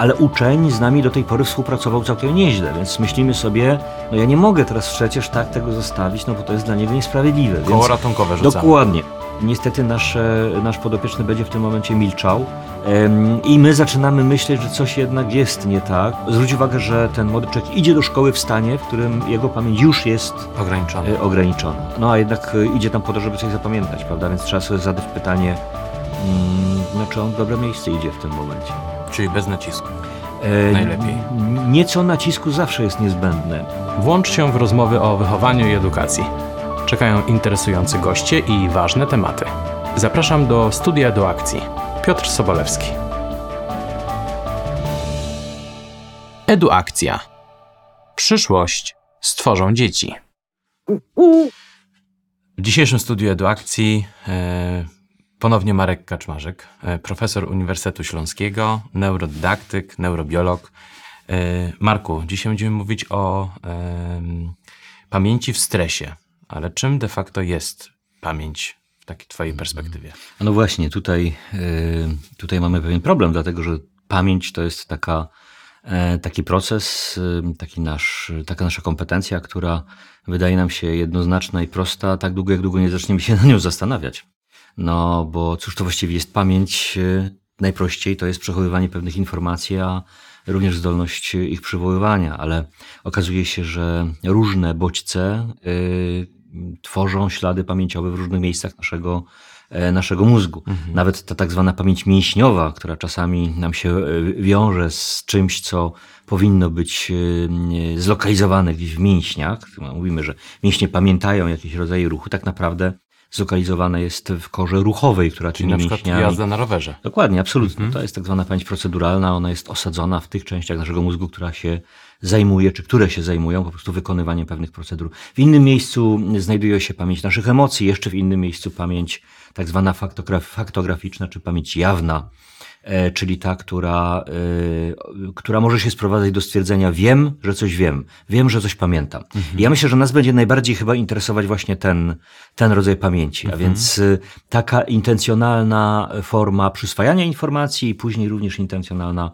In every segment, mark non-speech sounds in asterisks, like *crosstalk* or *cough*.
ale uczeń z nami do tej pory współpracował całkiem nieźle, więc myślimy sobie, no ja nie mogę teraz przecież tak tego zostawić, no bo to jest dla niego niesprawiedliwe. Koło więc ratunkowe rzucamy. Dokładnie. Niestety nasz, nasz podopieczny będzie w tym momencie milczał em, i my zaczynamy myśleć, że coś jednak jest nie tak. Zwróć uwagę, że ten młody człowiek idzie do szkoły w stanie, w którym jego pamięć już jest Ograniczone. e, ograniczona. No a jednak e, idzie tam po to, żeby coś zapamiętać, prawda? Więc trzeba sobie zadać pytanie, mm, no, czy on w dobre miejsce idzie w tym momencie. Czyli bez nacisku. E, Najlepiej. Nieco nacisku zawsze jest niezbędne. Włącz się w rozmowy o wychowaniu i edukacji. Czekają interesujący goście i ważne tematy. Zapraszam do studia do akcji. Piotr Sobolewski. Eduakcja. Przyszłość stworzą dzieci. W dzisiejszym studiu eduakcji e, ponownie Marek Kaczmarzyk, e, profesor Uniwersytetu Śląskiego, neurodydaktyk, neurobiolog. E, Marku, dzisiaj będziemy mówić o pamięci w stresie. Ale czym de facto jest pamięć w takiej twojej perspektywie? No właśnie, tutaj, y, tutaj mamy pewien problem, dlatego że pamięć to jest taka, e, taki proces, taki nasz, taka nasza kompetencja, która wydaje nam się jednoznaczna i prosta, tak długo jak długo nie zaczniemy się na nią zastanawiać. No bo cóż to właściwie jest pamięć? y, Najprościej to jest przechowywanie pewnych informacji, a również zdolność ich przywoływania, ale okazuje się, że różne bodźce y, tworzą ślady pamięciowe w różnych miejscach naszego, e, naszego mózgu. Nawet ta tak zwana pamięć mięśniowa, która czasami nam się e, wiąże z czymś, co powinno być e, zlokalizowane gdzieś w mięśniach. Mówimy, że mięśnie pamiętają jakiś rodzaj ruchu, tak naprawdę zlokalizowane jest w korze ruchowej, która Czyli na przykład mięśniami... jazda na rowerze. Dokładnie, absolutnie. To jest tak zwana pamięć proceduralna. Ona jest osadzona w tych częściach naszego mózgu, która się zajmuje, czy które się zajmują po prostu wykonywaniem pewnych procedur. W innym miejscu znajduje się pamięć naszych emocji, jeszcze w innym miejscu pamięć tak zwana faktograf faktograficzna, czy pamięć jawna, czyli ta, która, e, która może się sprowadzać do stwierdzenia wiem, że coś wiem, wiem, że coś pamiętam. I ja myślę, że nas będzie najbardziej chyba interesować właśnie ten, ten rodzaj pamięci, a więc y, taka intencjonalna forma przyswajania informacji i później również intencjonalna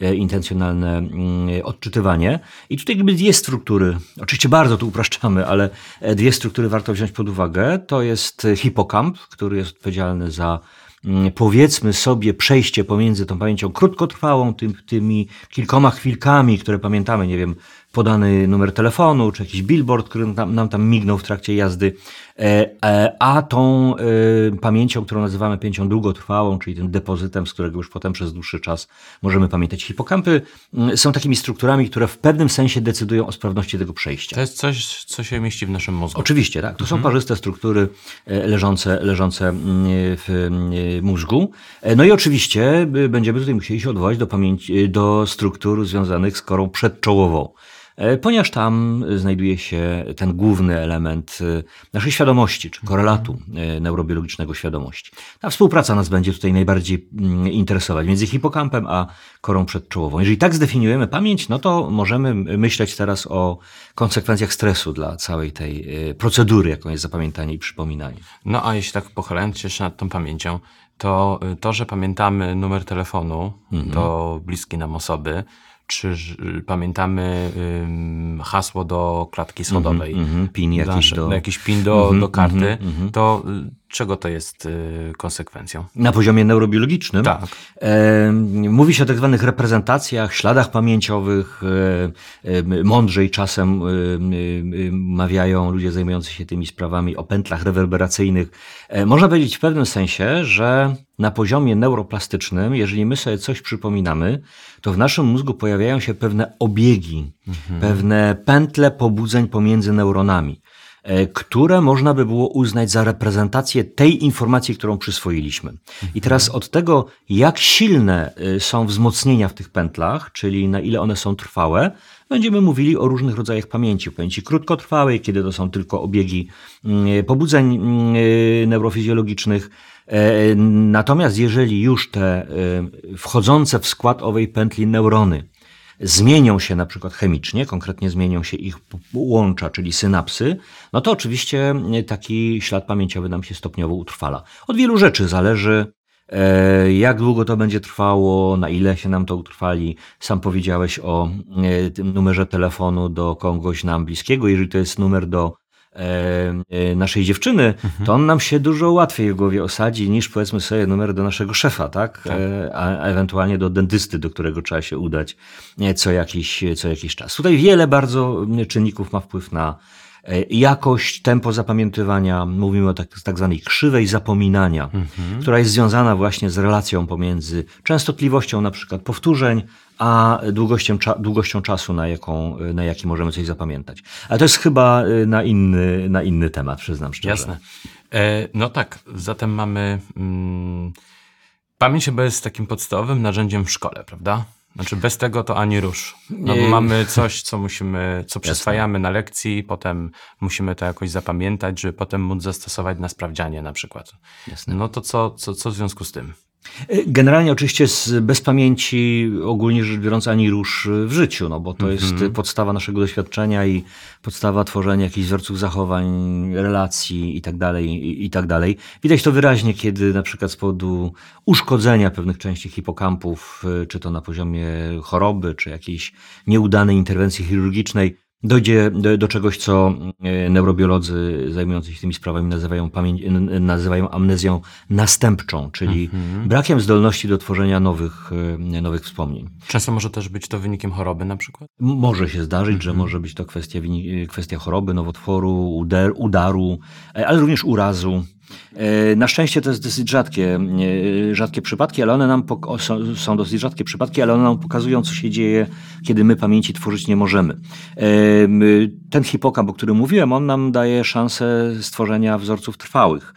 e, intencjonalne mm, odczytywanie. I tutaj jakby dwie struktury, oczywiście bardzo tu upraszczamy, ale e, dwie struktury warto wziąć pod uwagę. To jest e, hipokamp, który jest odpowiedzialny za powiedzmy sobie przejście pomiędzy tą pamięcią krótkotrwałą, tym, tymi kilkoma chwilkami, które pamiętamy, nie wiem, podany numer telefonu, czy jakiś billboard, który nam, nam tam mignął w trakcie jazdy, a tą e, pamięcią, którą nazywamy pamięcią długotrwałą, czyli tym depozytem, z którego już potem przez dłuższy czas możemy pamiętać. Hipokampy mm, są takimi strukturami, które w pewnym sensie decydują o sprawności tego przejścia. To jest coś, co się mieści w naszym mózgu. Oczywiście, tak. To są parzyste struktury e, leżące, leżące mm, w mm, mózgu. E, No i oczywiście y, będziemy tutaj musieli się odwołać do pamięci, do struktur związanych z korą przedczołową. E, Ponieważ tam znajduje się ten główny element e, naszej świadomości, czy korelatu e, neurobiologicznego świadomości. Ta współpraca nas będzie tutaj najbardziej mm, interesować między hipokampem a korą przedczołową. Jeżeli tak zdefiniujemy pamięć, no to możemy myśleć teraz o konsekwencjach stresu dla całej tej procedury, jaką jest zapamiętanie i przypominanie. No a jeśli tak pochylając się jeszcze nad tą pamięcią, to to, że pamiętamy numer telefonu do bliskiej nam osoby, czy pamiętamy ym, hasło do klatki schodowej, Mhm, pin jakiś do... jakiś pin do, Mhm, do karty, mhm, mhm. to y, czego to jest y, konsekwencją? Na poziomie neurobiologicznym. Tak. E, mówi się o tak zwanych reprezentacjach, śladach pamięciowych. E, e, mądrzej czasem mawiają ludzie zajmujący się tymi sprawami o pętlach rewerberacyjnych. E, można powiedzieć w pewnym sensie, że na poziomie neuroplastycznym, jeżeli my sobie coś przypominamy, to w naszym mózgu pojawiają się pewne obiegi, pewne pętle pobudzeń pomiędzy neuronami e, które można by było uznać za reprezentację tej informacji, którą przyswoiliśmy. I teraz od tego, jak silne y, są wzmocnienia w tych pętlach, czyli na ile one są trwałe, będziemy mówili o różnych rodzajach pamięci. Pamięci krótkotrwałej, kiedy to są tylko obiegi mm, pobudzeń mm, y, neurofizjologicznych. E, Natomiast jeżeli już te y, wchodzące w skład owej pętli neurony zmienią się na przykład chemicznie, konkretnie zmienią się ich łącza, czyli synapsy, no to oczywiście taki ślad pamięciowy nam się stopniowo utrwala. Od wielu rzeczy zależy E, Jak długo to będzie trwało, na ile się nam to utrwali? Sam powiedziałeś o e, tym numerze telefonu do kogoś nam bliskiego. Jeżeli to jest numer do e, e, naszej dziewczyny, to on nam się dużo łatwiej w głowie osadzi niż powiedzmy sobie numer do naszego szefa, tak? E, A, ewentualnie do dentysty, do którego trzeba się udać e, co jakiś, co jakiś czas. Tutaj wiele bardzo czynników ma wpływ na e, jakość, tempo zapamiętywania. Mówimy o tak, tak zwanej krzywej zapominania, która jest związana właśnie z relacją pomiędzy częstotliwością na przykład powtórzeń, a długością, długością czasu, na, jaką, na jaki możemy coś zapamiętać. Ale to jest chyba e, na inny, na inny temat, przyznam szczerze. Jasne. E, no tak, zatem mamy. Mm, pamięć chyba jest takim podstawowym narzędziem w szkole, prawda? Znaczy bez tego to ani rusz. No bo mamy coś, co musimy, co przyswajamy na lekcji, potem musimy to jakoś zapamiętać, żeby potem móc zastosować na sprawdzianie na przykład. Jasne. No to co, co, co w związku z tym? Generalnie oczywiście z, bez pamięci ogólnie rzecz biorąc ani rusz w życiu, no bo to jest podstawa naszego doświadczenia i podstawa tworzenia jakichś wzorców zachowań, relacji i tak dalej, i, tak dalej. Widać to wyraźnie, kiedy na przykład z powodu uszkodzenia pewnych części hipokampów, y, czy to na poziomie choroby, czy jakiejś nieudanej interwencji chirurgicznej, dojdzie do, do czegoś, co e, neurobiolodzy zajmujący się tymi sprawami nazywają, pamięć, nazywają amnezją następczą, czyli brakiem zdolności do tworzenia nowych, e, nowych wspomnień. Często może też być to wynikiem choroby na przykład? Może się zdarzyć, że może być to kwestia, wini- kwestia choroby, nowotworu, uder, udaru, e, ale również urazu. E, Na szczęście to jest dosyć rzadkie, e, rzadkie przypadki, ale one nam są, dosyć rzadkie przypadki, ale one nam pokazują, co się dzieje, kiedy my pamięci tworzyć nie możemy. E, Ten hipokamp, o którym mówiłem, on nam daje szansę stworzenia wzorców trwałych.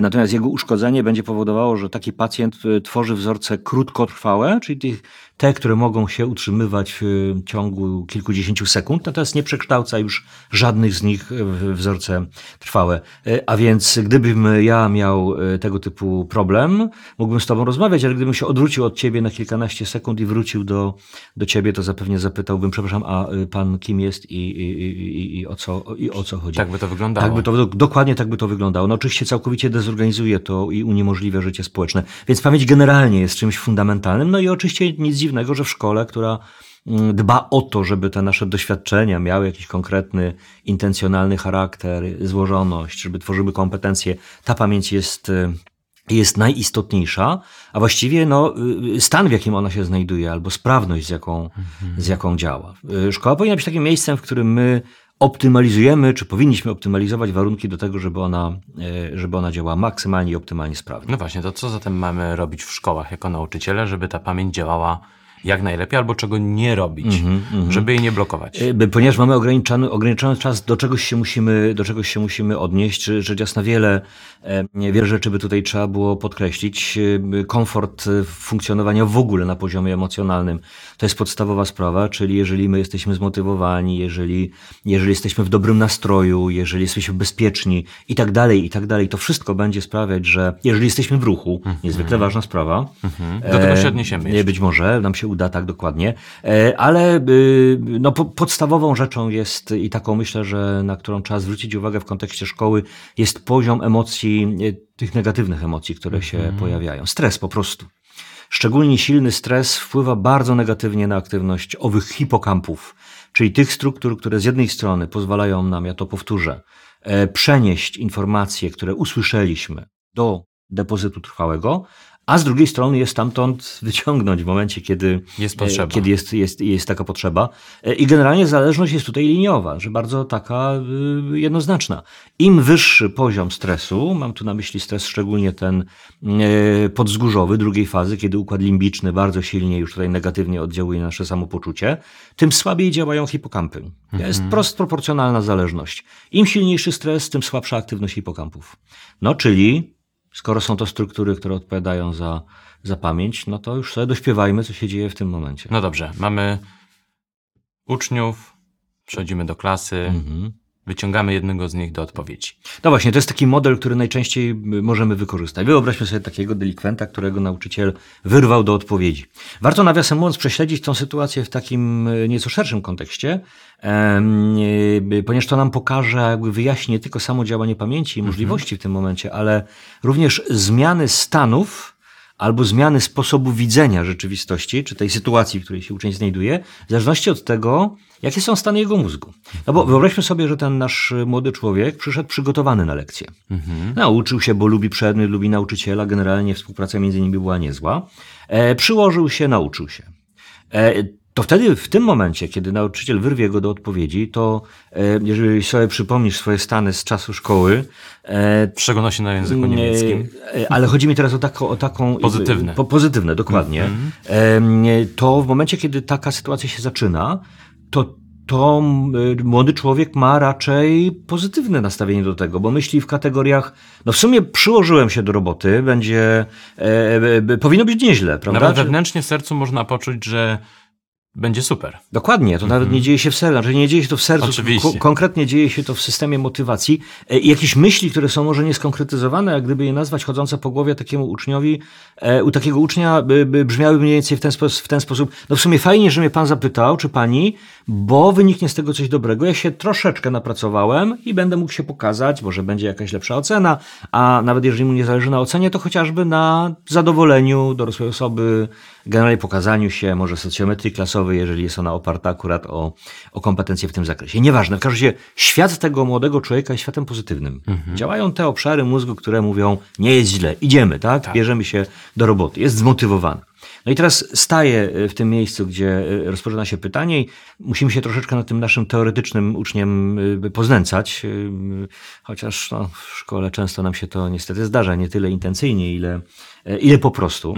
Natomiast jego uszkodzenie będzie powodowało, że taki pacjent tworzy wzorce krótkotrwałe, czyli tych, te, które mogą się utrzymywać w ciągu kilkudziesięciu sekund, natomiast nie przekształca już żadnych z nich w wzorce trwałe. E, A więc gdybym ja miał e, tego typu problem, mógłbym z tobą rozmawiać, ale gdybym się odwrócił od ciebie na kilkanaście sekund i wrócił do, do ciebie, to zapewne zapytałbym, przepraszam, a y, pan kim jest i, i, i, i, i, o, co, i o co chodzi? Tak by to wyglądało. Tak by to, dokładnie tak by to wyglądało. No oczywiście całkowicie dezorganizuje to i uniemożliwia życie społeczne. Więc pamięć generalnie jest czymś fundamentalnym. No i oczywiście nic dziwnego, że w szkole, która mm, dba o to, żeby te nasze doświadczenia miały jakiś konkretny, intencjonalny charakter, złożoność, żeby tworzyły kompetencje, ta pamięć jest y, jest najistotniejsza, a właściwie no, y, stan, w jakim ona się znajduje, albo sprawność, z jaką, z jaką działa. Y, Szkoła powinna być takim miejscem, w którym my optymalizujemy, czy powinniśmy optymalizować warunki do tego, żeby ona, y, żeby ona działała maksymalnie i optymalnie sprawnie. No właśnie, to co zatem mamy robić w szkołach jako nauczyciele, żeby ta pamięć działała jak najlepiej, albo czego nie robić, żeby jej nie blokować? By- Ponieważ mamy ograniczony, ograniczony czas, do czegoś się musimy, do czegoś się musimy odnieść. Rzecz jasna, wiele, e, wiele rzeczy by tutaj trzeba było podkreślić. Komfort y, funkcjonowania w ogóle na poziomie emocjonalnym to jest podstawowa sprawa, czyli jeżeli my jesteśmy zmotywowani, jeżeli, jeżeli jesteśmy w dobrym nastroju, jeżeli jesteśmy bezpieczni i tak dalej, i tak dalej, to wszystko będzie sprawiać, że jeżeli jesteśmy w ruchu, niezwykle ważna sprawa, Do tego się E, odniesiemy nie, jeszcze. Być może nam się uda tak dokładnie, E, ale y, no, po, podstawową rzeczą jest i taką myślę, że na którą trzeba zwrócić uwagę w kontekście szkoły, jest poziom emocji, e, tych negatywnych emocji, które się Mhm. pojawiają. Stres po prostu. Szczególnie silny stres wpływa bardzo negatywnie na aktywność owych hipokampów, czyli tych struktur, które z jednej strony pozwalają nam, ja to powtórzę, e, przenieść informacje, które usłyszeliśmy do depozytu trwałego, a z drugiej strony je stamtąd wyciągnąć w momencie, kiedy Jest e, potrzeba. Kiedy jest, jest, jest taka potrzeba. E, I generalnie zależność jest tutaj liniowa, że bardzo taka y, jednoznaczna. Im wyższy poziom stresu, mam tu na myśli stres szczególnie ten e, podzgórzowy, drugiej fazy, kiedy układ limbiczny bardzo silnie już tutaj negatywnie oddziałuje na nasze samopoczucie, tym słabiej działają hipokampy. Jest prost proporcjonalna zależność. Im silniejszy stres, tym słabsza aktywność hipokampów. No czyli skoro są to struktury, które odpowiadają za, za pamięć, no to już sobie dośpiewajmy, co się dzieje w tym momencie. No dobrze, mamy uczniów, przechodzimy do klasy, Mhm. Wyciągamy jednego z nich do odpowiedzi. No właśnie, to jest taki model, który najczęściej możemy wykorzystać. Wyobraźmy sobie takiego delikwenta, którego nauczyciel wyrwał do odpowiedzi. Warto nawiasem mówiąc prześledzić tą sytuację w takim y, nieco szerszym kontekście, y, ponieważ to nam pokaże, jakby wyjaśni nie tylko samo działanie pamięci i możliwości w tym momencie, ale również zmiany stanów albo zmiany sposobu widzenia rzeczywistości, czy tej sytuacji, w której się uczeń znajduje, w zależności od tego, jakie są stany jego mózgu. No bo wyobraźmy sobie, że ten nasz młody człowiek przyszedł przygotowany na lekcję. Nauczył się, bo lubi przedmiot, lubi nauczyciela, generalnie współpraca między nimi była niezła. E, przyłożył się, nauczył się. To wtedy, w tym momencie, kiedy nauczyciel wyrwie go do odpowiedzi, to e, jeżeli sobie przypomnisz swoje stany z czasu szkoły, e, W szczególności na języku niemieckim. E, Ale chodzi mi teraz o taką. O taką Pozytywne. Po, pozytywne, dokładnie. Em, To w momencie, kiedy taka sytuacja się zaczyna, to, to młody człowiek ma raczej pozytywne nastawienie do tego, bo myśli w kategoriach, no w sumie przyłożyłem się do roboty, będzie, e, e, powinno być nieźle, prawda? Nawet wewnętrznie w sercu można poczuć, że będzie super. Dokładnie, to nawet nie dzieje się w sercu, znaczy nie dzieje się to w sercu, Oczywiście. ko- konkretnie dzieje się to w systemie motywacji. E, I jakieś myśli, które są może nieskonkretyzowane, jak gdyby je nazwać chodzące po głowie takiemu uczniowi, u takiego ucznia brzmiały mniej więcej w ten, w ten sposób. No w sumie fajnie, że mnie pan zapytał, czy pani, bo wyniknie z tego coś dobrego. Ja się troszeczkę napracowałem i będę mógł się pokazać, może będzie jakaś lepsza ocena, a nawet jeżeli mu nie zależy na ocenie, to chociażby na zadowoleniu dorosłej osoby, generalnie pokazaniu się, może socjometrii klasowej, jeżeli jest ona oparta akurat o, o kompetencje w tym zakresie. Nieważne, w każdym razie świat tego młodego człowieka jest światem pozytywnym. Działają te obszary mózgu, które mówią, nie jest źle, idziemy, tak? Bierzemy się do roboty, jest zmotywowany. No i teraz staję w tym miejscu, gdzie y, rozpoczyna się pytanie i musimy się troszeczkę nad tym naszym teoretycznym uczniem y, poznęcać, chociaż no, w szkole często nam się to niestety zdarza, nie tyle intencyjnie, ile, ile po prostu.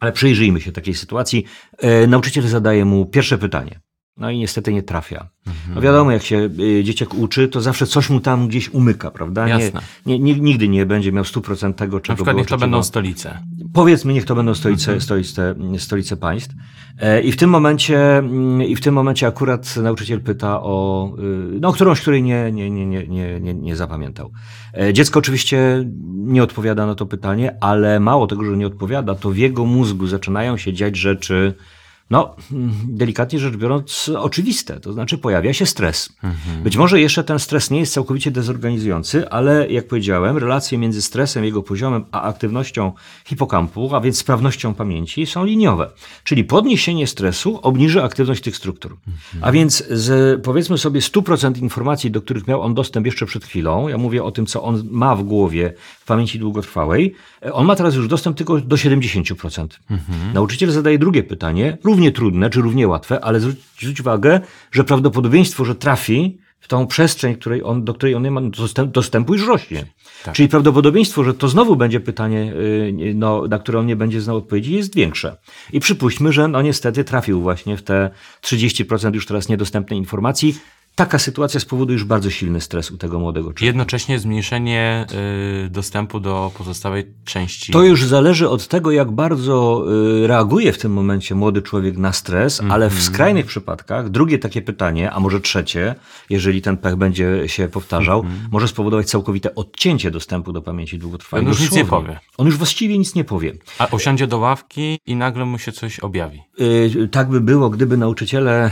Ale przyjrzyjmy się takiej sytuacji. E, nauczyciel zadaje mu pierwsze pytanie. No i niestety nie trafia. No wiadomo, jak się y, dzieciak uczy, to zawsze coś mu tam gdzieś umyka, prawda? Jasne. nie, nie, nigdy nie będzie miał 100% tego, Na czego przykład było niech to będą stolice. Powiedzmy, niech to będą stolice, stolice, stolice państw. E, I w tym momencie, mm, i w tym momencie akurat nauczyciel pyta o, y, no, którąś, której nie, nie, nie, nie, nie, nie, nie zapamiętał. E, Dziecko oczywiście nie odpowiada na to pytanie, ale mało tego, że nie odpowiada, to w jego mózgu zaczynają się dziać rzeczy, no, delikatnie rzecz biorąc, oczywiste. To znaczy pojawia się stres. Być może jeszcze ten stres nie jest całkowicie dezorganizujący, ale jak powiedziałem, relacje między stresem, jego poziomem, a aktywnością hipokampu, a więc sprawnością pamięci są liniowe. Czyli podniesienie stresu obniży aktywność tych struktur. A więc z powiedzmy sobie 100% informacji, do których miał on dostęp jeszcze przed chwilą, ja mówię o tym, co on ma w głowie w pamięci długotrwałej, on ma teraz już dostęp tylko do 70%. Nauczyciel zadaje drugie pytanie, równie trudne czy równie łatwe, ale zwróć, zwróć uwagę, że prawdopodobieństwo, że trafi w tą przestrzeń, której on, do której on nie ma dostęp, dostępu, już rośnie. Czyli prawdopodobieństwo, że to znowu będzie pytanie, yy, no, na które on nie będzie znał odpowiedzi, jest większe. I przypuśćmy, że no niestety trafił właśnie w te 30% już teraz niedostępnej informacji. Taka sytuacja spowoduje już bardzo silny stres u tego młodego człowieka. Jednocześnie zmniejszenie y, dostępu do pozostałej części. To już zależy od tego, jak bardzo y, reaguje w tym momencie młody człowiek na stres, ale w skrajnych przypadkach drugie takie pytanie, a może trzecie, jeżeli ten pech będzie się powtarzał, może spowodować całkowite odcięcie dostępu do pamięci długotrwałej. On już nic nie powie. On już właściwie nic nie powie. A usiądzie do ławki i nagle mu się coś objawi. Y, Tak by było, gdyby nauczyciele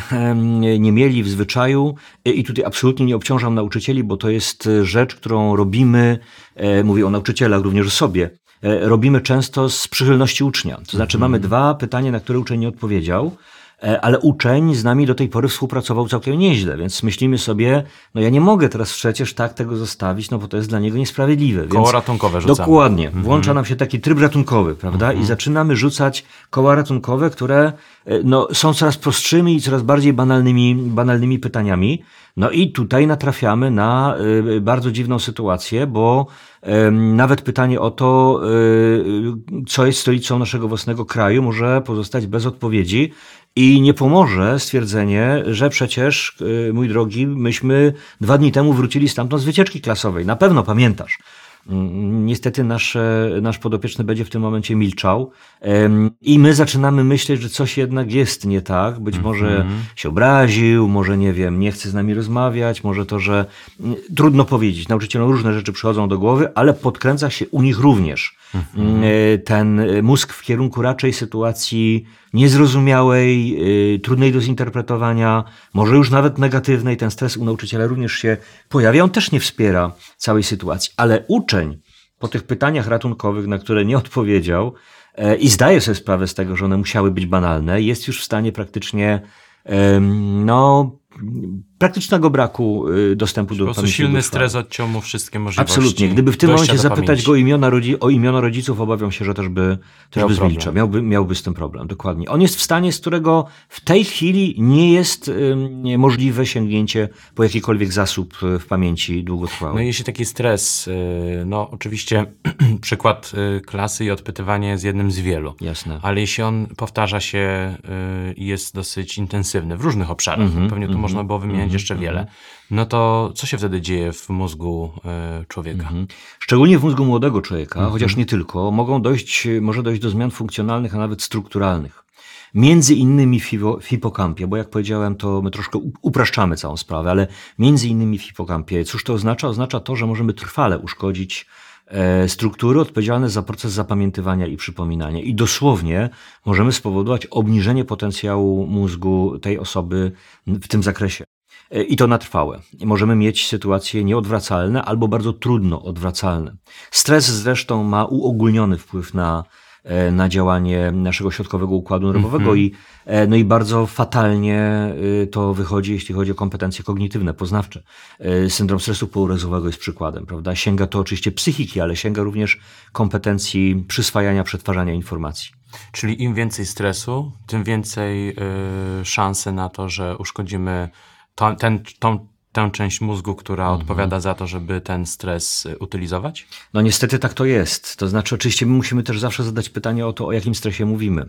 nie mieli w zwyczaju, i tutaj absolutnie nie obciążam nauczycieli, bo to jest y, rzecz, którą robimy, e, mówię o nauczycielach, również o sobie, e, robimy często z przychylności ucznia. To znaczy mamy dwa pytania, na które uczeń nie odpowiedział, e, ale uczeń z nami do tej pory współpracował całkiem nieźle, więc myślimy sobie, no ja nie mogę teraz przecież tak tego zostawić, no bo to jest dla niego niesprawiedliwe. Więc Koło ratunkowe rzucamy. Dokładnie. Włącza nam się taki tryb ratunkowy, prawda? I zaczynamy rzucać koła ratunkowe, które e, no, są coraz prostszymi i coraz bardziej banalnymi, banalnymi pytaniami. No i tutaj natrafiamy na y, bardzo dziwną sytuację, bo nawet pytanie o to, co jest stolicą naszego własnego kraju, może pozostać bez odpowiedzi. I nie pomoże stwierdzenie, że przecież, y, mój drogi, myśmy dwa dni temu wrócili stamtąd z wycieczki klasowej. Na pewno pamiętasz. Mm, Niestety nasz, nasz podopieczny będzie w tym momencie milczał i my zaczynamy myśleć, że coś jednak jest nie tak. Być może się obraził, może nie wiem, nie chce z nami rozmawiać, może to, że mm, trudno powiedzieć. Nauczycielom różne rzeczy przychodzą do głowy, ale podkręca się u nich również mm, e, ten e, mózg w kierunku raczej sytuacji niezrozumiałej, y, trudnej do zinterpretowania, może już nawet negatywnej. Ten stres u nauczyciela również się pojawia. On też nie wspiera całej sytuacji, ale uczeń po tych pytaniach ratunkowych, na które nie odpowiedział, e, i zdaje sobie sprawę z tego, że one musiały być banalne, jest już w stanie praktycznie em, no, praktycznego braku y, dostępu Po do prostu pamięci silny długotrwałej. stres odciął mu wszystkie możliwości. Absolutnie. Gdyby w tym momencie zapytać pamięci. go o imiona, rodzi- o imiona rodziców, obawiam się, że też by, też Miał by problem. zmilczał. Miałby, miałby z tym problem, dokładnie. On jest w stanie, z którego w tej chwili nie jest możliwe sięgnięcie po jakikolwiek zasób y, w pamięci No długotrwałej. i jeśli taki stres, y, no oczywiście *clears throat* przykład klasy i odpytywanie jest jednym z wielu. Jasne. Ale jeśli on powtarza się i jest dosyć intensywny w różnych obszarach, Mhm, pewnie tu mhm, można było wymieniać mhm, jeszcze wiele, no to co się wtedy dzieje w mózgu y, człowieka? Mhm. Szczególnie w mózgu młodego człowieka, Mhm. chociaż nie tylko, mogą dojść, może dojść do zmian funkcjonalnych, a nawet strukturalnych. Między innymi w hipo- w hipokampie, bo jak powiedziałem, to my troszkę upraszczamy całą sprawę, ale między innymi w hipokampie. Cóż to oznacza? Oznacza to, że możemy trwale uszkodzić e, struktury odpowiedzialne za proces zapamiętywania i przypominania. I dosłownie możemy spowodować obniżenie potencjału mózgu tej osoby w tym zakresie. E, I to na trwałe. Możemy mieć sytuacje nieodwracalne albo bardzo trudno odwracalne. Stres zresztą ma uogólniony wpływ na, e, na działanie naszego środkowego układu nerwowego i, e, no i bardzo fatalnie to wychodzi, jeśli chodzi o kompetencje kognitywne, poznawcze. Syndrom stresu pourazowego jest przykładem, prawda? Sięga to oczywiście psychiki, ale sięga również kompetencji przyswajania, przetwarzania informacji. Czyli im więcej stresu, tym więcej y, szansy na to, że uszkodzimy to, ten, tą, tę część mózgu, która Mhm. odpowiada za to, żeby ten stres y, utylizować? No niestety tak to jest. To znaczy, oczywiście my musimy też zawsze zadać pytanie o to, o jakim stresie mówimy.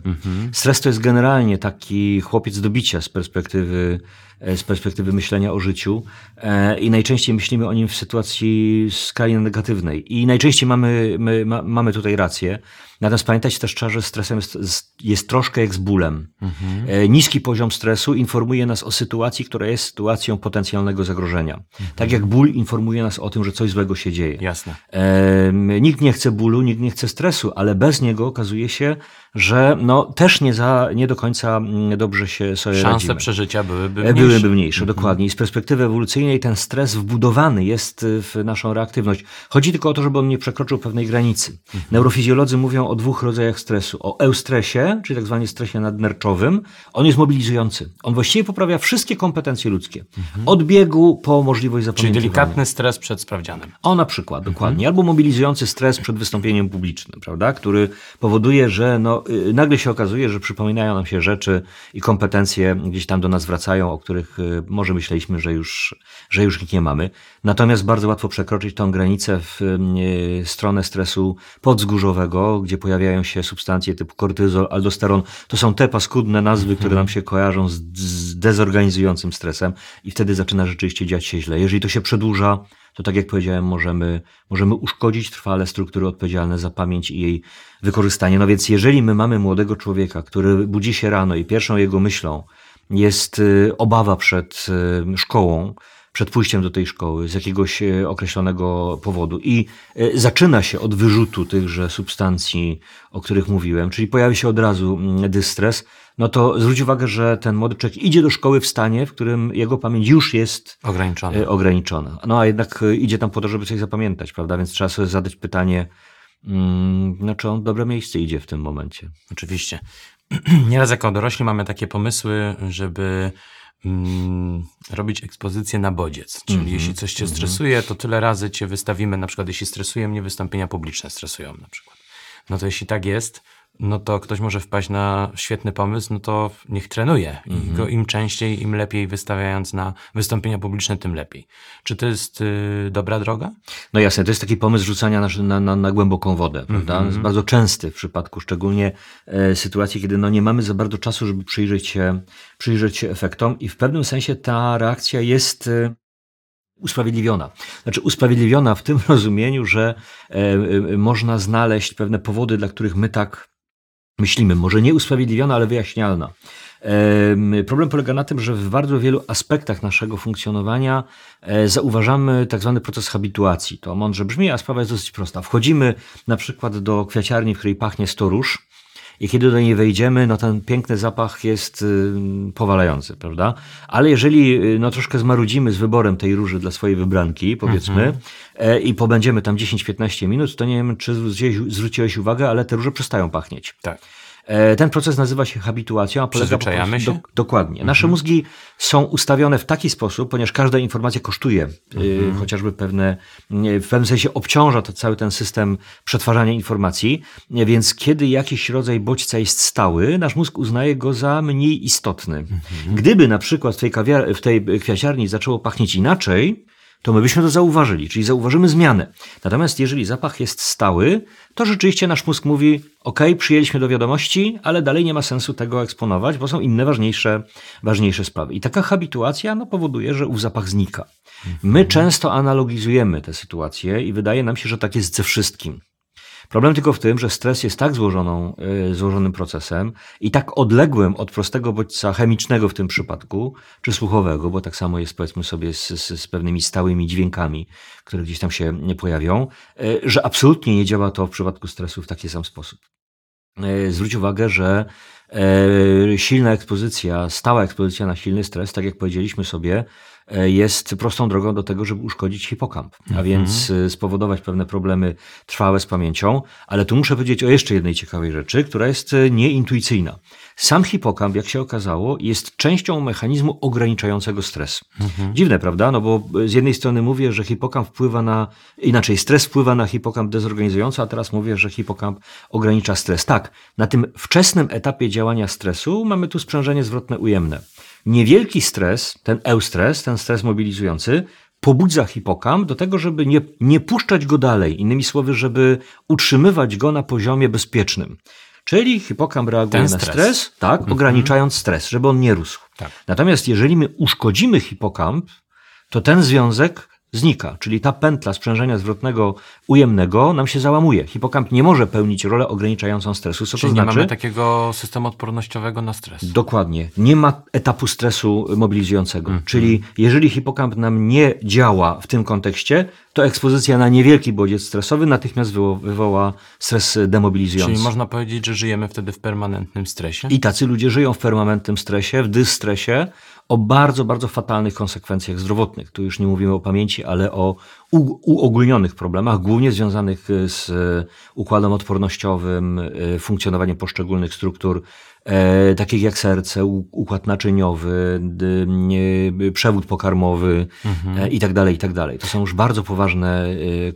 Stres to jest generalnie taki chłopiec do bicia z perspektywy, z perspektywy myślenia o życiu e, i najczęściej myślimy o nim w sytuacji skrajnie negatywnej. I najczęściej mamy, my, ma, mamy tutaj rację. Natomiast pamiętać też trzeba, że stresem jest, jest troszkę jak z bólem. E, Niski poziom stresu informuje nas o sytuacji, która jest sytuacją potencjalnego zagrożenia. Tak jak ból informuje nas o tym, że coś złego się dzieje. Jasne. Em, Nikt nie chce bólu, nikt nie chce stresu, ale bez niego okazuje się, że no, też nie, za, nie do końca mm, dobrze się sobie Szanse radzimy. przeżycia byłyby E, mniejsze. Byłyby mniejsze, dokładnie. I z perspektywy ewolucyjnej ten stres wbudowany jest y, w naszą reaktywność. Chodzi tylko o to, żeby on nie przekroczył pewnej granicy. Neurofizjolodzy mówią o dwóch rodzajach stresu. O eustresie, czyli tak zwanym stresie nadnerczowym. On jest mobilizujący. On właściwie poprawia wszystkie kompetencje ludzkie. Od biegu po możliwość Czyli zapamiętywania. delikatny stres przed sprawdzianem. O, na przykład, dokładnie. Albo mobilizujący stres przed wystąpieniem publicznym, prawda? Który powoduje, że no, nagle się okazuje, że przypominają nam się rzeczy i kompetencje gdzieś tam do nas wracają, o których y, może myśleliśmy, że już, że już ich nie mamy. Natomiast bardzo łatwo przekroczyć tą granicę w y, stronę stresu podzgórzowego, gdzie pojawiają się substancje typu kortyzol, aldosteron. To są te paskudne nazwy, które nam się kojarzą z, z dezorganizującym stresem i wtedy zaczyna rzeczywiście dziać się źle. Jeżeli to się przedłuża, to tak jak powiedziałem, możemy, możemy uszkodzić trwale struktury odpowiedzialne za pamięć i jej wykorzystanie. No więc jeżeli my mamy młodego człowieka, który budzi się rano i pierwszą jego myślą jest y, obawa przed y, szkołą, przed pójściem do tej szkoły z jakiegoś y, określonego powodu i zaczyna się od wyrzutu tychże substancji, o których mówiłem, czyli pojawi się od razu mm, dystres, no to zwróć uwagę, że ten młody człowiek idzie do szkoły w stanie, w którym jego pamięć już jest Ograniczony. e, ograniczona. No a jednak idzie tam po to, żeby coś zapamiętać, prawda? Więc trzeba sobie zadać pytanie, mm, no, czy on w dobre miejsce idzie w tym momencie. Oczywiście. *clears throat* Nieraz jako dorośli mamy takie pomysły, żeby mm, robić ekspozycję na bodziec. Czyli Mhm, jeśli coś cię stresuje, to tyle razy cię wystawimy, na przykład jeśli stresuje mnie, wystąpienia publiczne stresują na przykład. No to jeśli tak jest, no to ktoś może wpaść na świetny pomysł, no to niech trenuje. Mhm. I go im częściej, im lepiej wystawiając na wystąpienia publiczne, tym lepiej. Czy to jest y, dobra droga? No jasne, to jest taki pomysł rzucania na, na, na, na głęboką wodę, prawda? Mhm. Jest bardzo częsty w przypadku szczególnie e, sytuacji, kiedy no, nie mamy za bardzo czasu, żeby przyjrzeć się, przyjrzeć się efektom i w pewnym sensie ta reakcja jest e, usprawiedliwiona. Znaczy usprawiedliwiona w tym *laughs* rozumieniu, że e, e, można znaleźć pewne powody, dla których my tak myślimy. Może nie usprawiedliwiona, ale wyjaśnialna. Em, Problem polega na tym, że w bardzo wielu aspektach naszego funkcjonowania e, zauważamy tak zwany proces habituacji. To mądrze brzmi, a sprawa jest dosyć prosta. Wchodzimy na przykład do kwiaciarni, w której pachnie sto róż i kiedy do niej wejdziemy, no ten piękny zapach jest y, powalający, prawda? Ale jeżeli y, no troszkę zmarudzimy z wyborem tej róży dla swojej wybranki, powiedzmy, e, i pobędziemy tam 10-15 minut, to nie wiem, czy zwróciłeś, zwróciłeś uwagę, ale te róże przestają pachnieć. Tak. E, Ten proces nazywa się habituacją, a polega po prostu- się? dokładnie. Nasze mózgi są ustawione w taki sposób, ponieważ każda informacja kosztuje, y, chociażby pewne, w pewnym sensie obciąża to cały ten system przetwarzania informacji, więc kiedy jakiś rodzaj bodźca jest stały, nasz mózg uznaje go za mniej istotny. Gdyby na przykład w tej, kawiar- w tej kwiaciarni zaczęło pachnieć inaczej, to my byśmy to zauważyli, czyli zauważymy zmianę. Natomiast jeżeli zapach jest stały, to rzeczywiście nasz mózg mówi: OK, przyjęliśmy do wiadomości, ale dalej nie ma sensu tego eksponować, bo są inne ważniejsze, ważniejsze sprawy. I taka habituacja no, powoduje, że ów zapach znika. My często analogizujemy tę sytuację i wydaje nam się, że tak jest ze wszystkim. Problem tylko w tym, że stres jest tak złożoną, y, złożonym procesem i tak odległym od prostego bodźca chemicznego w tym przypadku, czy słuchowego, bo tak samo jest powiedzmy sobie z, z, z pewnymi stałymi dźwiękami, które gdzieś tam się nie pojawią, y, że absolutnie nie działa to w przypadku stresu w taki sam sposób. Y, Zwróć uwagę, że silna ekspozycja, stała ekspozycja na silny stres, tak jak powiedzieliśmy sobie, jest prostą drogą do tego, żeby uszkodzić hipokamp, a więc e, spowodować pewne problemy trwałe z pamięcią. Ale tu muszę powiedzieć o jeszcze jednej ciekawej rzeczy, która jest e, nieintuicyjna. Sam hipokamp, jak się okazało, jest częścią mechanizmu ograniczającego stres. Dziwne, prawda? No bo z jednej strony mówię, że hipokamp wpływa na, inaczej, stres wpływa na hipokamp dezorganizująco, a teraz mówię, że hipokamp ogranicza stres. Tak, na tym wczesnym etapie działania stresu mamy tu sprzężenie zwrotne ujemne. Niewielki stres, ten eustres, ten stres mobilizujący, pobudza hipokamp do tego, żeby nie, nie puszczać go dalej. Innymi słowy, żeby utrzymywać go na poziomie bezpiecznym. Czyli hipokamp reaguje Ten na stres. stres, tak, ograniczając stres, żeby on nie rósł. Tak. Natomiast jeżeli my uszkodzimy hipokamp, to ten związek znika, czyli ta pętla sprzężenia zwrotnego ujemnego nam się załamuje. Hipokamp nie może pełnić rolę ograniczającą stresu. Co Czyli to nie znaczy? mamy takiego systemu odpornościowego na stres. Dokładnie. Nie ma etapu stresu mobilizującego. Mhm. Czyli jeżeli hipokamp nam nie działa w tym kontekście, to ekspozycja na niewielki bodziec stresowy natychmiast wywo- wywoła stres demobilizujący. Czyli można powiedzieć, że żyjemy wtedy w permanentnym stresie? I tacy ludzie żyją w permanentnym stresie, w dystresie, o bardzo, bardzo fatalnych konsekwencjach zdrowotnych. Tu już nie mówimy o pamięci, ale o uogólnionych problemach, głównie związanych y, z y, układem odpornościowym, y, funkcjonowaniem poszczególnych struktur, e, takich jak serce, układ naczyniowy, przewód pokarmowy e, i tak dalej, i tak dalej. To są już bardzo poważne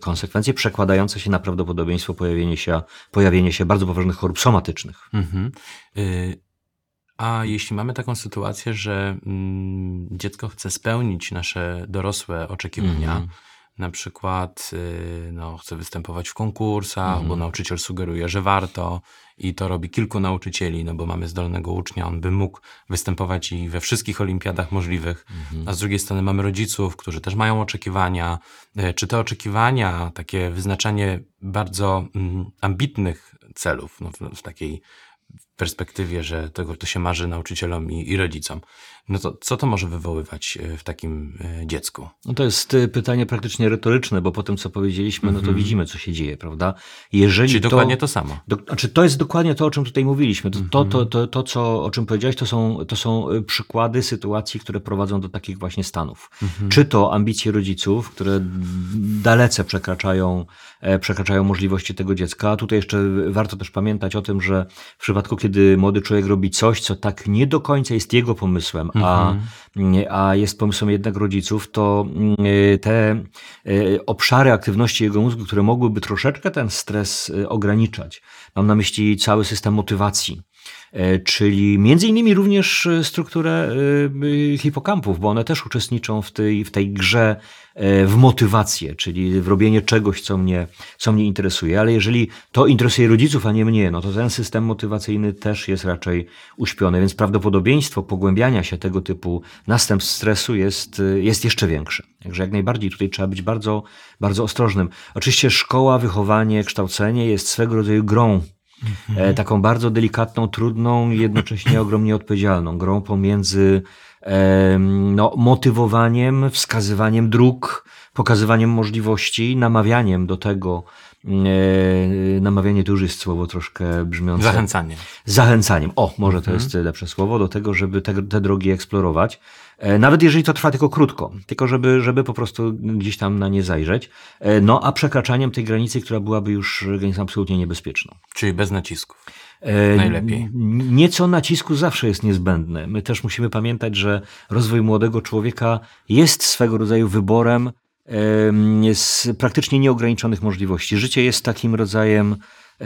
konsekwencje, przekładające się na prawdopodobieństwo pojawienia się, pojawienie się bardzo poważnych chorób somatycznych. Mhm. Y, A jeśli mamy taką sytuację, że mm, dziecko chce spełnić nasze dorosłe oczekiwania, Mhm. na przykład y, no, chce występować w konkursach, Mhm. bo nauczyciel sugeruje, że warto i to robi kilku nauczycieli, no bo mamy zdolnego ucznia, on by mógł występować i we wszystkich olimpiadach możliwych, Mhm. a z drugiej strony mamy rodziców, którzy też mają oczekiwania. Y, Czy te oczekiwania, takie wyznaczanie bardzo mm, ambitnych celów, no, w, w takiej perspektywie, że tego to się marzy nauczycielom i, i rodzicom. No to co to może wywoływać e, w takim e, dziecku? No to jest y, pytanie praktycznie retoryczne, bo po tym, co powiedzieliśmy, no to widzimy, co się dzieje, prawda? Jeżeli Czyli to, dokładnie to samo. Do, znaczy to jest dokładnie to, o czym tutaj mówiliśmy. To, to, to, to, to co, o czym powiedziałeś, to są, to są przykłady sytuacji, które prowadzą do takich właśnie stanów. Czy to ambicje rodziców, które dalece przekraczają, e, przekraczają możliwości tego dziecka. A Tutaj jeszcze warto też pamiętać o tym, że w przypadku, kiedy młody człowiek robi coś, co tak nie do końca jest jego pomysłem, a, a jest pomysłem jednak rodziców, to mm, te e, obszary aktywności jego mózgu, które mogłyby troszeczkę ten stres e, ograniczać. Mam na myśli cały system motywacji. E, Czyli między innymi również e, strukturę e, hipokampów, bo one też uczestniczą w tej, w tej grze w motywację, czyli w robienie czegoś, co mnie, co mnie interesuje. Ale jeżeli to interesuje rodziców, a nie mnie, no to ten system motywacyjny też jest raczej uśpiony, więc prawdopodobieństwo pogłębiania się tego typu następstw stresu jest, jest jeszcze większe. Także jak najbardziej tutaj trzeba być bardzo, bardzo ostrożnym. Oczywiście szkoła, wychowanie, kształcenie jest swego rodzaju grą e, taką bardzo delikatną, trudną i jednocześnie *clears throat* *clears throat* ogromnie odpowiedzialną. Grą pomiędzy no, motywowaniem, wskazywaniem dróg, pokazywaniem możliwości, namawianiem do tego, e, namawianie to już jest słowo troszkę brzmiące. Zachęcanie. Zachęcaniem. O, może Mhm. to jest lepsze słowo do tego, żeby te, te drogi eksplorować. E, Nawet jeżeli to trwa tylko krótko, tylko żeby, żeby po prostu gdzieś tam na nie zajrzeć. E, No a przekraczaniem tej granicy, która byłaby już granicą absolutnie niebezpieczną. Czyli bez nacisków. E, Najlepiej. Nieco nacisku zawsze jest niezbędne. My też musimy pamiętać, że rozwój młodego człowieka jest swego rodzaju wyborem em, z praktycznie nieograniczonych możliwości. Życie jest takim rodzajem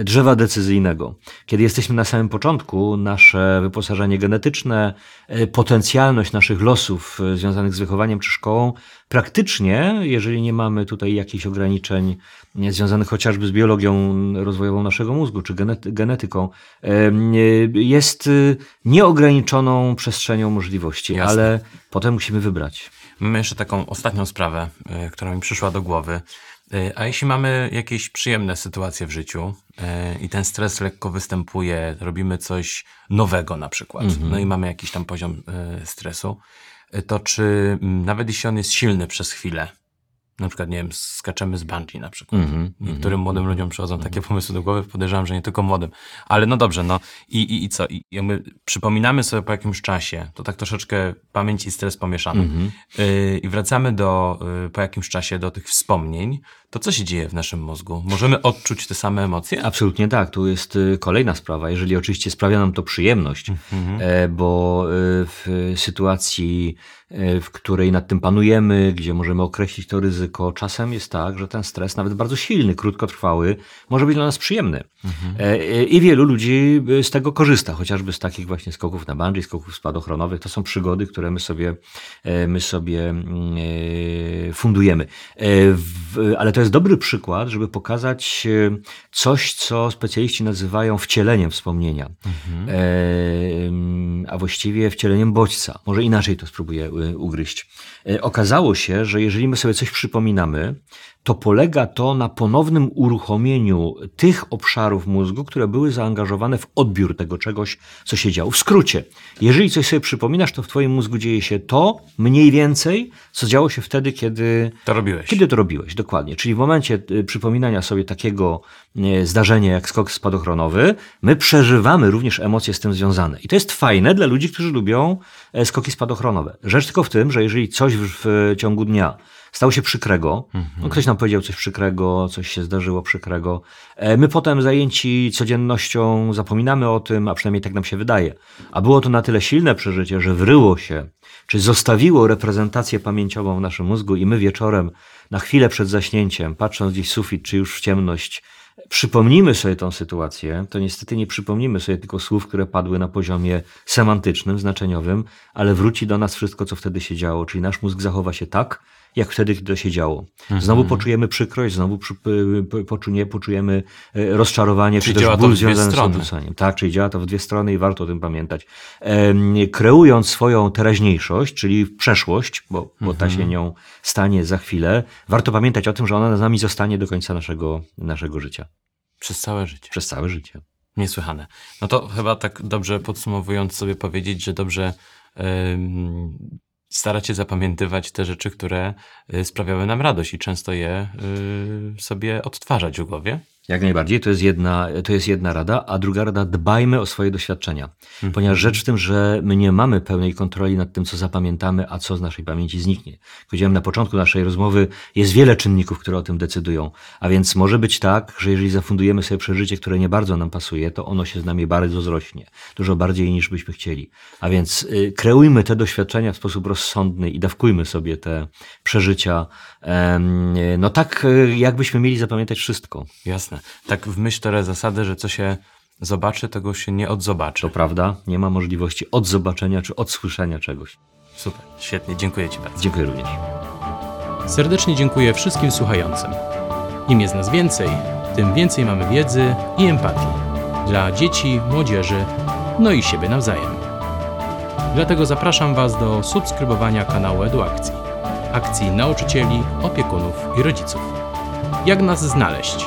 drzewa decyzyjnego. Kiedy jesteśmy na samym początku, nasze wyposażenie genetyczne, e, potencjalność naszych losów e, związanych z wychowaniem czy szkołą, praktycznie, jeżeli nie mamy tutaj jakichś ograniczeń związanych chociażby z biologią rozwojową naszego mózgu czy genety- genetyką, e, jest nieograniczoną przestrzenią możliwości, Jasne. ale potem musimy wybrać. Mamy jeszcze taką ostatnią sprawę, która mi przyszła do głowy. Y, A jeśli mamy jakieś przyjemne sytuacje w życiu y, i ten stres lekko występuje, robimy coś nowego na przykład, no i mamy jakiś tam poziom y, stresu, to czy mm, nawet jeśli on jest silny przez chwilę, na przykład, nie wiem, skaczemy z bungee na przykład. Mhm, Niektórym młodym ludziom przychodzą takie pomysły do głowy, podejrzewam, że nie tylko młodym. Ale no dobrze, no i, i, i co? I jakby przypominamy sobie po jakimś czasie, to tak troszeczkę pamięć i stres pomieszany. Mhm. Yy, I wracamy do, yy, po jakimś czasie do tych wspomnień, to co się dzieje w naszym mózgu? Możemy odczuć te same emocje? Absolutnie tak. Tu jest y, kolejna sprawa. Jeżeli oczywiście sprawia nam to przyjemność, e, bo y, w sytuacji, y, w której nad tym panujemy, gdzie możemy określić to ryzyko, czasem jest tak, że ten stres, nawet bardzo silny, krótkotrwały, może być dla nas przyjemny. E, e, I wielu ludzi y, z tego korzysta, chociażby z takich właśnie skoków na bungee, skoków spadochronowych. To są przygody, które my sobie, e, my sobie mm, e, fundujemy. E, Ale to jest dobry przykład, żeby pokazać e, coś, co specjaliści nazywają wcieleniem wspomnienia. E, mm, A właściwie wcieleniem bodźca. Może inaczej to spróbuję y, ugryźć. E, Okazało się, że jeżeli my sobie coś przypominamy, to polega to na ponownym uruchomieniu tych obszarów mózgu, które były zaangażowane w odbiór tego czegoś, co się działo. W skrócie, jeżeli coś sobie przypominasz, to w Twoim mózgu dzieje się to mniej więcej, co działo się wtedy, kiedy To robiłeś. kiedy to robiłeś, dokładnie. Czyli w momencie y, przypominania sobie takiego y, zdarzenia jak skok spadochronowy, my przeżywamy również emocje z tym związane. I to jest fajne dla ludzi, którzy lubią e, skoki spadochronowe. Rzecz tylko w tym, że jeżeli coś w ciągu dnia stało się przykrego, no ktoś nam powiedział coś przykrego, coś się zdarzyło przykrego, e, my potem zajęci codziennością zapominamy o tym, a przynajmniej tak nam się wydaje. A było to na tyle silne przeżycie, że wryło się, czy zostawiło reprezentację pamięciową w naszym mózgu i my wieczorem, na chwilę przed zaśnięciem, patrząc gdzieś w sufit, czy już w ciemność, przypomnimy sobie tą sytuację, to niestety nie przypomnimy sobie tylko słów, które padły na poziomie semantycznym, znaczeniowym, ale wróci do nas wszystko, co wtedy się działo, czyli nasz mózg zachowa się tak, jak wtedy, kiedy to się działo. Znowu poczujemy przykrość, znowu przy, p- poczunie, poczujemy e, rozczarowanie, Czyli czy też ból związany z strony. odrzuceniem. Tak, czyli działa to w dwie strony i warto o tym pamiętać. Kreując swoją teraźniejszość, czyli przeszłość, bo, bo ta Mhm. się nią stanie za chwilę, warto pamiętać o tym, że ona z nami zostanie do końca naszego, naszego życia. Przez całe życie. Przez całe życie. Niesłychane. No to chyba tak dobrze podsumowując sobie powiedzieć, że dobrze starać się zapamiętywać te rzeczy, które y, sprawiały nam radość i często je y, sobie odtwarzać w głowie. Jak najbardziej, to jest, jedna, to jest jedna rada, a druga rada, dbajmy o swoje doświadczenia. Ponieważ rzecz w tym, że my nie mamy pełnej kontroli nad tym, co zapamiętamy, a co z naszej pamięci zniknie. Jak Powiedziałem na początku naszej rozmowy, jest wiele czynników, które o tym decydują. A więc może być tak, że jeżeli zafundujemy sobie przeżycie, które nie bardzo nam pasuje, to ono się z nami bardzo zrośnie. Dużo bardziej niż byśmy chcieli. A więc y, kreujmy te doświadczenia w sposób rozsądny i dawkujmy sobie te przeżycia. no tak, y, jakbyśmy mieli zapamiętać wszystko. Jasne. Tak w myśl teraz zasady, że co się zobaczy, tego się nie odzobaczy. To prawda, nie ma możliwości odzobaczenia czy odsłyszenia czegoś. Super, świetnie, dziękuję Ci bardzo. Dziękuję również. Serdecznie dziękuję wszystkim słuchającym. Im jest nas więcej, tym więcej mamy wiedzy i empatii dla dzieci, młodzieży, no i siebie nawzajem. Dlatego zapraszam Was do subskrybowania kanału Eduakcji, akcji nauczycieli, opiekunów i rodziców. Jak nas znaleźć?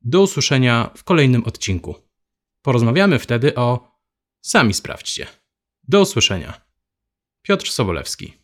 Do usłyszenia w kolejnym odcinku. Porozmawiamy wtedy o. Sami sprawdźcie. Do usłyszenia. Piotr Sobolewski.